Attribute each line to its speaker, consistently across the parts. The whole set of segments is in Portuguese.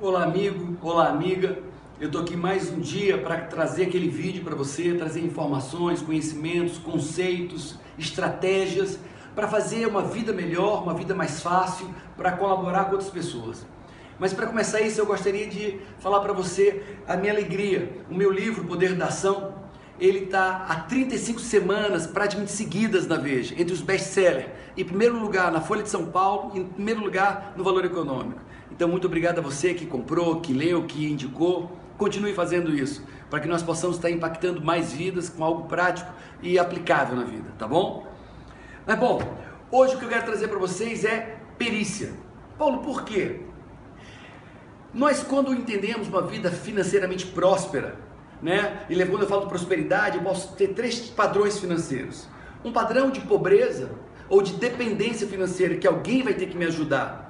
Speaker 1: Olá amigo, olá amiga. Eu estou aqui mais um dia para trazer aquele vídeo para você, trazer informações, conhecimentos, conceitos, estratégias para fazer uma vida melhor, uma vida mais fácil, para colaborar com outras pessoas. Mas para começar isso, eu gostaria de falar para você a minha alegria. O meu livro, Poder da Ação, ele está há 35 semanas praticamente seguidas na Veja, entre os best-sellers. Em primeiro lugar na Folha de São Paulo, em primeiro lugar no Valor Econômico. Então, muito obrigado a você que comprou, que leu, que indicou. Continue fazendo isso, para que nós possamos estar impactando mais vidas com algo prático e aplicável na vida, tá bom? Mas bom, hoje o que eu quero trazer para vocês é perícia. Paulo, por quê? Nós, quando entendemos uma vida financeiramente próspera, né? E quando eu falo de prosperidade, eu posso ter três padrões financeiros: um padrão de pobreza ou de dependência financeira, que alguém vai ter que me ajudar.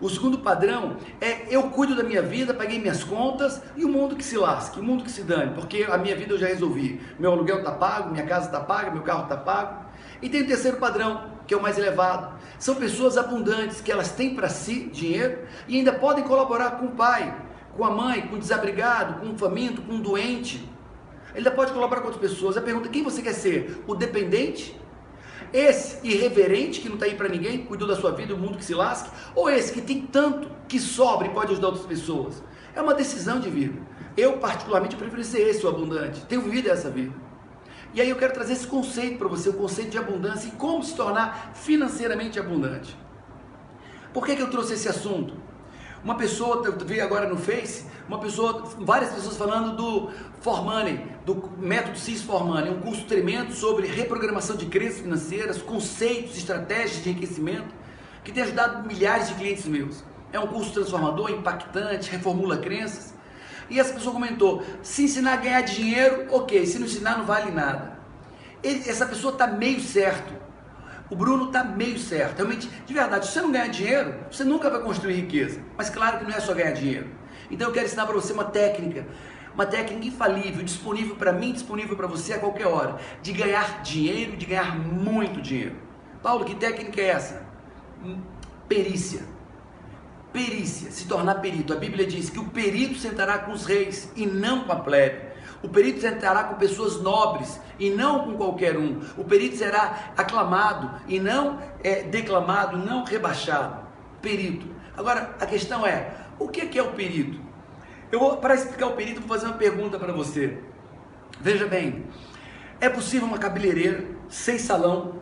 Speaker 1: O segundo padrão é eu cuido da minha vida, paguei minhas contas e o mundo que se lasque, o mundo que se dane, porque a minha vida eu já resolvi. Meu aluguel está pago, minha casa está paga, meu carro está pago. E tem o terceiro padrão, que é o mais elevado. São pessoas abundantes que elas têm para si dinheiro e ainda podem colaborar com o pai, com a mãe, com o desabrigado, com o faminto, com o doente. Ele ainda pode colaborar com outras pessoas. A pergunta: quem você quer ser? O dependente? Esse irreverente que não está aí para ninguém, cuidou da sua vida, o mundo que se lasque? Ou esse que tem tanto que sobra e pode ajudar outras pessoas? É uma decisão de vida. Eu, particularmente, prefiro ser esse o abundante. Tenho vivido essa vida. E aí eu quero trazer esse conceito para você, o conceito de abundância e como se tornar financeiramente abundante. Por que, que eu trouxe esse assunto? Uma pessoa, eu vi agora no Face, uma pessoa, várias pessoas falando do For Money, do método CIS For Money, um curso tremendo sobre reprogramação de crenças financeiras, conceitos, estratégias de enriquecimento, que tem ajudado milhares de clientes meus. É um curso transformador, impactante, reformula crenças. E essa pessoa comentou: se ensinar a ganhar dinheiro, ok, se não ensinar, não vale nada. Ele, essa pessoa está meio certo. O Bruno está meio certo. Realmente, de verdade, se você não ganhar dinheiro, você nunca vai construir riqueza. Mas claro que não é só ganhar dinheiro. Então eu quero ensinar para você uma técnica, uma técnica infalível, disponível para mim, disponível para você a qualquer hora, de ganhar dinheiro, de ganhar muito dinheiro. Paulo, que técnica é essa? Hum, perícia. Perícia, se tornar perito. A Bíblia diz que o perito sentará com os reis e não com a plebe. O perito sentará com pessoas nobres e não com qualquer um. O perito será aclamado e não é, declamado, não rebaixado. Perito. Agora, a questão é, o que é o perito? Eu vou, para explicar o perito, vou fazer uma pergunta para você. Veja bem, é possível uma cabeleireira, sem salão,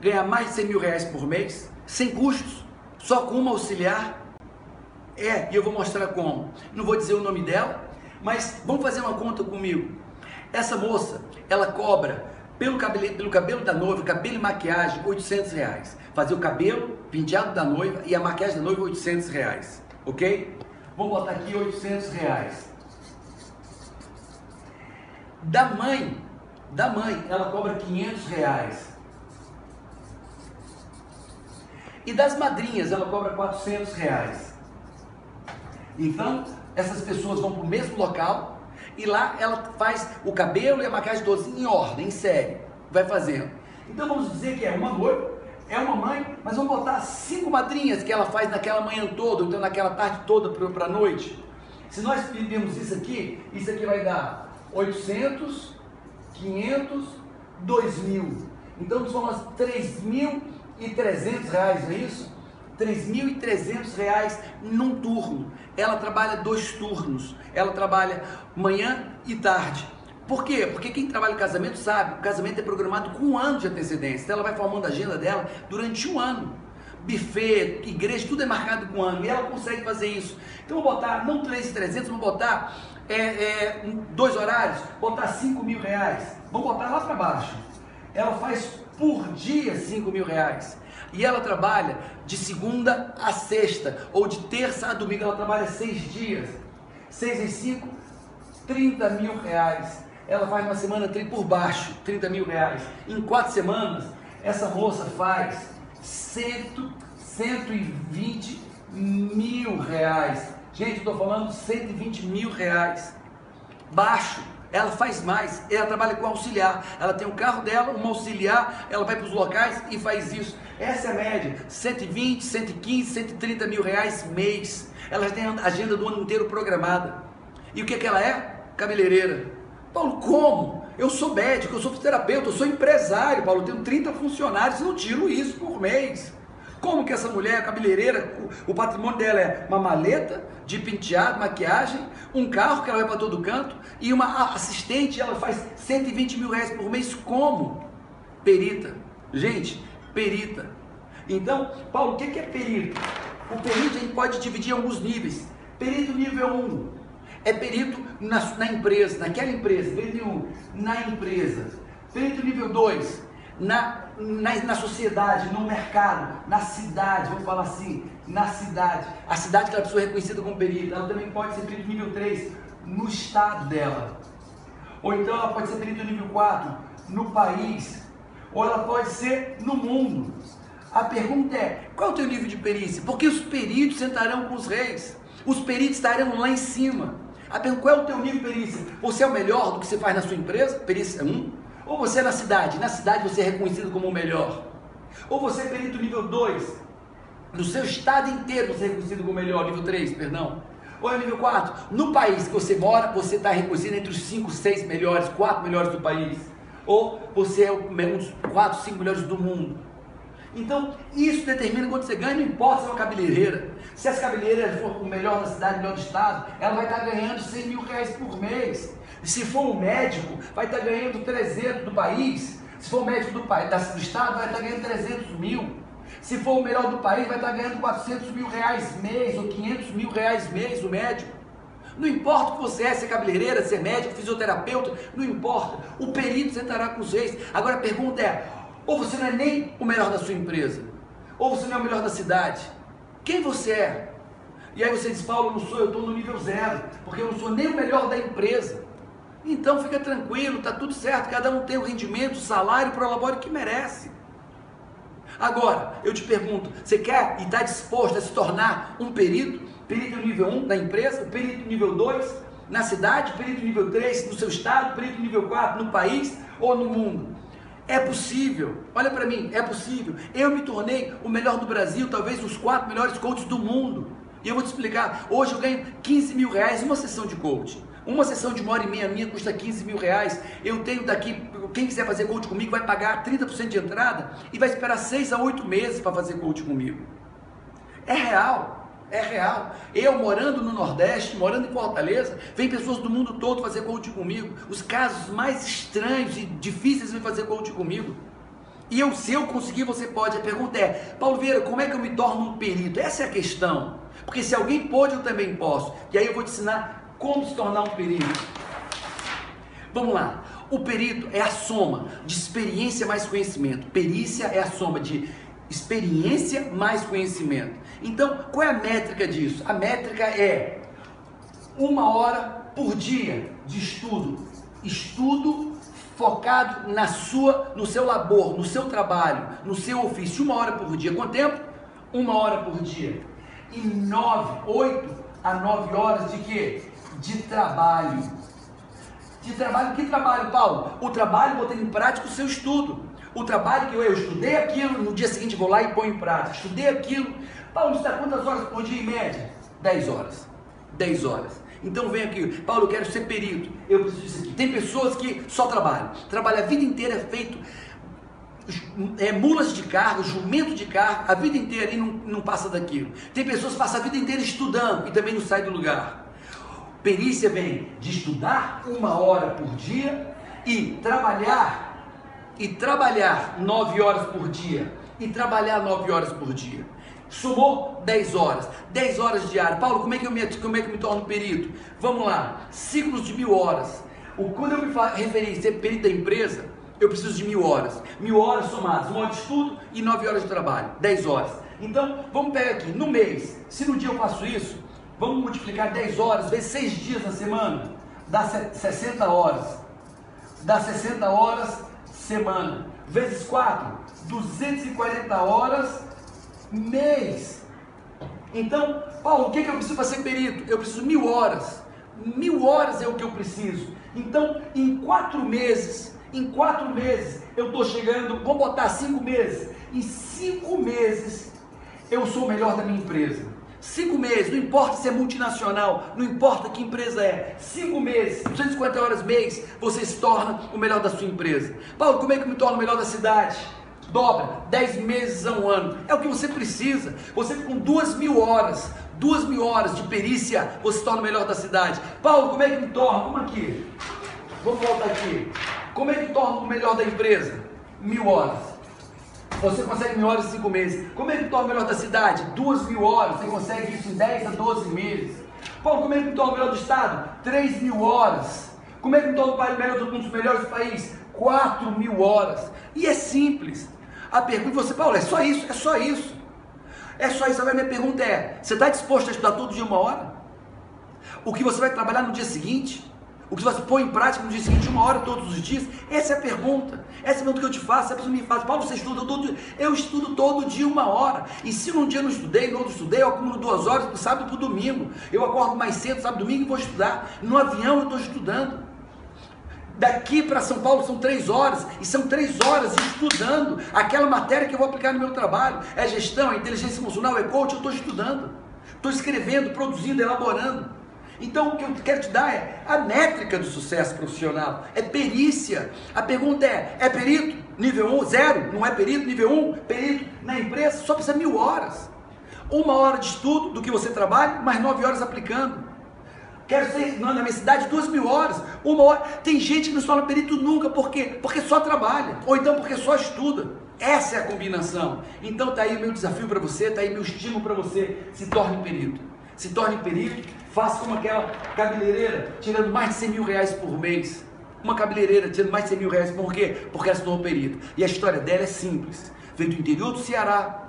Speaker 1: ganhar mais de 100 mil reais por mês, sem custos, só com uma auxiliar? É, e eu vou mostrar como. Não vou dizer o nome dela, mas vamos fazer uma conta comigo. Essa moça, ela cobra pelo cabelo, pelo cabelo da noiva, cabelo e maquiagem, 800 reais. Fazer o cabelo, penteado da noiva e a maquiagem da noiva, 800 reais. Ok? Vamos botar aqui 800 reais. Da mãe, da mãe, ela cobra 500 reais. E das madrinhas, ela cobra 400 reais. Então, essas pessoas vão para o mesmo local e lá ela faz o cabelo e a maquiagem todos em ordem, em série. Vai fazendo. Então vamos dizer que é uma noiva, é uma mãe, mas vamos botar cinco madrinhas que ela faz naquela manhã toda, então naquela tarde toda para a noite. Se nós pedirmos isso aqui, isso aqui vai dar 800, 500, 2 mil. Então nós vamos 3.300 reais, não é isso? 3.300 reais num turno. Ela trabalha dois turnos. Ela trabalha manhã e tarde. Por quê? Porque quem trabalha em casamento sabe, o casamento é programado com um ano de antecedência. Então ela vai formando a agenda dela durante um ano. Buffet, igreja, tudo é marcado com um ano. E ela consegue fazer isso. Então vou botar, não 3.300, vou botar é, é, dois horários, botar 5 mil reais. Vou botar lá para baixo. Ela faz por dia 5 mil reais. E ela trabalha de segunda a sexta, ou de terça a domingo, ela trabalha seis dias. Seis em cinco, 30 mil reais. Ela faz uma semana por baixo, 30 mil reais. Em quatro semanas, essa moça faz cento, 120 mil reais. Gente, estou falando 120 mil reais. Baixo, Ela faz mais, ela trabalha com auxiliar. Ela tem um carro dela, um auxiliar, ela vai para os locais e faz isso. Essa é a média: 120, 115, 130 mil reais mês. Ela tem a agenda do ano inteiro programada. E o que, é que ela é? Cabeleireira. Paulo, como? Eu sou médico, eu sou fisioterapeuta, eu sou empresário, Paulo, eu tenho 30 funcionários, não tiro isso por mês. Como que essa mulher, cabeleireira, o, patrimônio dela é uma maleta de penteado, maquiagem, um carro que ela vai para todo canto e uma assistente, ela faz 120 mil reais por mês. Como? Perita. Gente, perita. Então, Paulo, o que é perito? O perito a gente pode dividir em alguns níveis. Perito nível 1 é perito na, na empresa, naquela empresa. Perito 1 na empresa. Perito nível 2 na, na, na, sociedade, no mercado, na cidade, vamos falar assim, na cidade. A cidade que a pessoa é reconhecida como perito, ela também pode ser perito nível 3 no estado dela. Ou então ela pode ser perito nível 4 no país. Ou ela pode ser no mundo. A pergunta é: qual é o teu nível de perícia? Porque os peritos sentarão com os reis. Os peritos estarão lá em cima. A pergunta, qual é o teu nível de perícia? Você é o melhor do que você faz na sua empresa? Perícia 1. Ou você é na cidade, na cidade você é reconhecido como o melhor. Ou você é perito nível 2, no seu estado inteiro você é reconhecido como o melhor, nível 3, perdão. Ou é nível 4, no país que você mora, você está reconhecido entre os 5, 6 melhores, 4 melhores do país. Ou você é um dos 4, 5 melhores do mundo. Então, isso determina quanto você ganha, não importa se é uma cabeleireira. Se as cabeleireiras for o melhor da cidade, melhor do estado, ela vai estar ganhando 100 mil reais por mês. Se for um médico, vai estar ganhando 300 do país. Se for médico do, do estado, vai estar ganhando 300 mil. Se for o melhor do país, vai estar ganhando 400 mil reais mês ou 500 mil reais mês o médico. Não importa o que você é, ser cabeleireira, ser médico, fisioterapeuta, não importa. O perito sentará com os reis. Agora a pergunta é: ou você não é nem o melhor da sua empresa, ou você não é o melhor da cidade. Quem você é? E aí você diz, Paulo, não sou, eu estou no nível zero, porque eu não sou nem o melhor da empresa. Então fica tranquilo, está tudo certo, cada um tem o rendimento, o salário, o prolabore que merece. Agora, eu te pergunto, você quer e está disposto a se tornar um perito? Perito nível 1 da empresa, perito nível 2 na cidade, perito nível 3 no seu estado, perito nível 4 no país ou no mundo? É possível, olha para mim, é possível. Eu me tornei o melhor do Brasil, talvez os quatro melhores coaches do mundo. E eu vou te explicar, hoje eu ganho 15 mil reais uma sessão de coaching. Uma sessão de uma hora e meia minha custa 15 mil reais. Eu tenho daqui, quem quiser fazer coach comigo vai pagar 30% de entrada e vai esperar 6 a 8 meses para fazer coach comigo. É real, é real. Eu morando no Nordeste, morando em Fortaleza, vem pessoas do mundo todo fazer coach comigo. Os casos mais estranhos e difíceis vêm fazer coach comigo. E eu, se eu conseguir, você pode. A pergunta é, Paulo Vieira, como é que eu me torno um perito? Essa é a questão. Porque se alguém pode, eu também posso. E aí eu vou te ensinar como se tornar um perito? Vamos lá. O perito é a soma de experiência mais conhecimento. Perícia é a soma de experiência mais conhecimento. Então, qual é a métrica disso? A métrica é uma hora por dia de estudo. Estudo focado na sua, no seu labor, no seu trabalho, no seu ofício. Uma hora por dia. Quanto tempo? Uma hora por dia. E nove, oito a nove horas de quê? de trabalho. De trabalho, que trabalho, Paulo? O trabalho botando em prática o seu estudo. O trabalho que eu, eu estudei aquilo, no dia seguinte vou lá e ponho em prática. Estudei aquilo. Paulo, está quantas horas por dia em média? 10 horas. 10 horas. Então vem aqui, Paulo, eu quero ser perito. Eu preciso disso aqui. Tem pessoas que só trabalham. Trabalha a vida inteira é feito é, mulas de carga, jumento de carga, a vida inteira e não, não passa daquilo. Tem pessoas que passam a vida inteira estudando e também não sai do lugar. Perícia vem de estudar uma hora por dia e trabalhar e trabalhar nove horas por dia e trabalhar nove horas por dia. Somou 10 horas, 10 horas diárias. Paulo, como é que eu me, como é que eu me torno perito? Vamos lá, ciclos de mil horas. O, quando eu me referi a ser perito da empresa, eu preciso de mil horas. Mil horas somadas, uma hora de estudo e nove horas de trabalho, 10 horas. Então, vamos pegar aqui, no mês, se no dia eu faço isso, Vamos multiplicar 10 horas vezes 6 dias na semana. Dá 60 horas. Dá 60 horas semana. Vezes 4, 240 horas mês. Então, Paulo, o que, que eu preciso para ser perito? Eu preciso mil horas. Mil horas é o que eu preciso. Então, em quatro meses, em quatro meses, eu estou chegando, vamos botar cinco meses. Em cinco meses, eu sou o melhor da minha empresa. Cinco meses, não importa se é multinacional, não importa que empresa é. Cinco meses, 250 horas mês, você se torna o melhor da sua empresa. Paulo, como é que eu me torno o melhor da cidade? Dobra, 10 meses a um ano. É o que você precisa. Você com duas mil horas, duas mil horas de perícia, você se torna o melhor da cidade. Paulo, como é que me torna? Vamos aqui. Vamos voltar aqui. Como é que torna o melhor da empresa? Mil horas. Você consegue mil horas em cinco meses. Como é que torna o melhor da cidade? Duas mil horas. Você consegue isso em 10 a 12 meses. Paulo, como é que torna o melhor do estado? Três mil horas. Como é que torna o melhor um dos melhores do país? Quatro mil horas. E é simples. A pergunta você, Paulo, é só isso? É só isso. É só isso. A minha pergunta é: você está disposto a estudar todo dia uma hora? O que você vai trabalhar no dia seguinte? O que você põe em prática no dia seguinte, uma hora todos os dias? Essa é a pergunta. Essa é a pergunta que eu te faço. A pessoa me faz, Paulo, você estuda todo dia? Eu estudo todo dia uma hora. E se num dia eu não estudei, no outro estudei, eu acumulo duas horas do sábado para o domingo. Eu acordo mais cedo, sábado domingo e vou estudar. No avião eu estou estudando. Daqui para São Paulo são três horas, e são três horas estudando aquela matéria que eu vou aplicar no meu trabalho. É gestão, é inteligência emocional, é coach, eu estou estudando. Estou escrevendo, produzindo, elaborando. Então, o que eu quero te dar é a métrica do sucesso profissional, é perícia. A pergunta é: é perito? Nível 1, zero? Não é perito? Nível 1? Perito na empresa? Só precisa mil horas. Uma hora de estudo do que você trabalha, mais nove horas aplicando. Quero ser na minha cidade duas mil horas, uma hora. Tem gente que não se torna perito nunca, por quê? Porque só trabalha, ou então porque só estuda. Essa é a combinação. Então tá aí meu desafio para você, tá aí meu estímulo para você. Se torne perito. Se torne perito, faça como aquela cabeleireira, tirando mais de 100 mil reais por mês. Uma cabeleireira tirando mais de 100 mil reais, por quê? Porque ela se tornou perito. E a história dela é simples. Veio do interior do Ceará,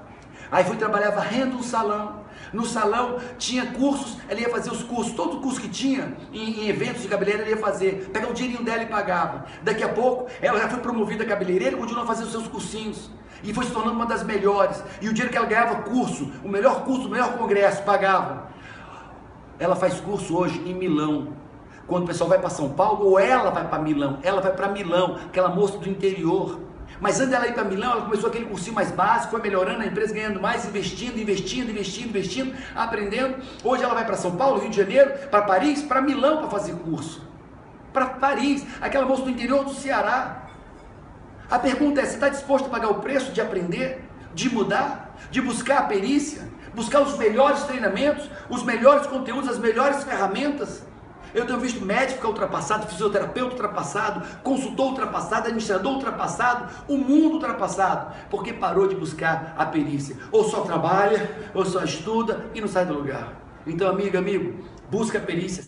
Speaker 1: Aí foi trabalhar varrendo um salão. No salão tinha cursos, ela ia fazer os cursos, todo curso que tinha em, em eventos de cabeleireiro ela ia fazer, pegar o dinheirinho dela e pagava. Daqui a pouco ela já foi promovida cabeleireira e continuou fazer os seus cursinhos. E foi se tornando uma das melhores. E o dinheiro que ela ganhava curso, o melhor curso, o melhor congresso, pagava. Ela faz curso hoje em Milão. Quando o pessoal vai para São Paulo, ou ela vai para Milão, ela vai para Milão, aquela moça do interior mas antes dela ir para Milão, ela começou aquele cursinho mais básico, foi melhorando a empresa, ganhando mais, investindo, investindo, investindo, investindo, aprendendo. Hoje ela vai para São Paulo, Rio de Janeiro, para Paris, para Milão para fazer curso. Para Paris, aquela moça do interior do Ceará. A pergunta é: você está disposto a pagar o preço de aprender, de mudar, de buscar a perícia, buscar os melhores treinamentos, os melhores conteúdos, as melhores ferramentas? Eu tenho visto médico ultrapassado, fisioterapeuta ultrapassado, consultor ultrapassado, administrador ultrapassado, o mundo ultrapassado, porque parou de buscar a perícia. Ou só trabalha, ou só estuda e não sai do lugar. Então, amiga, amigo, busca a perícia.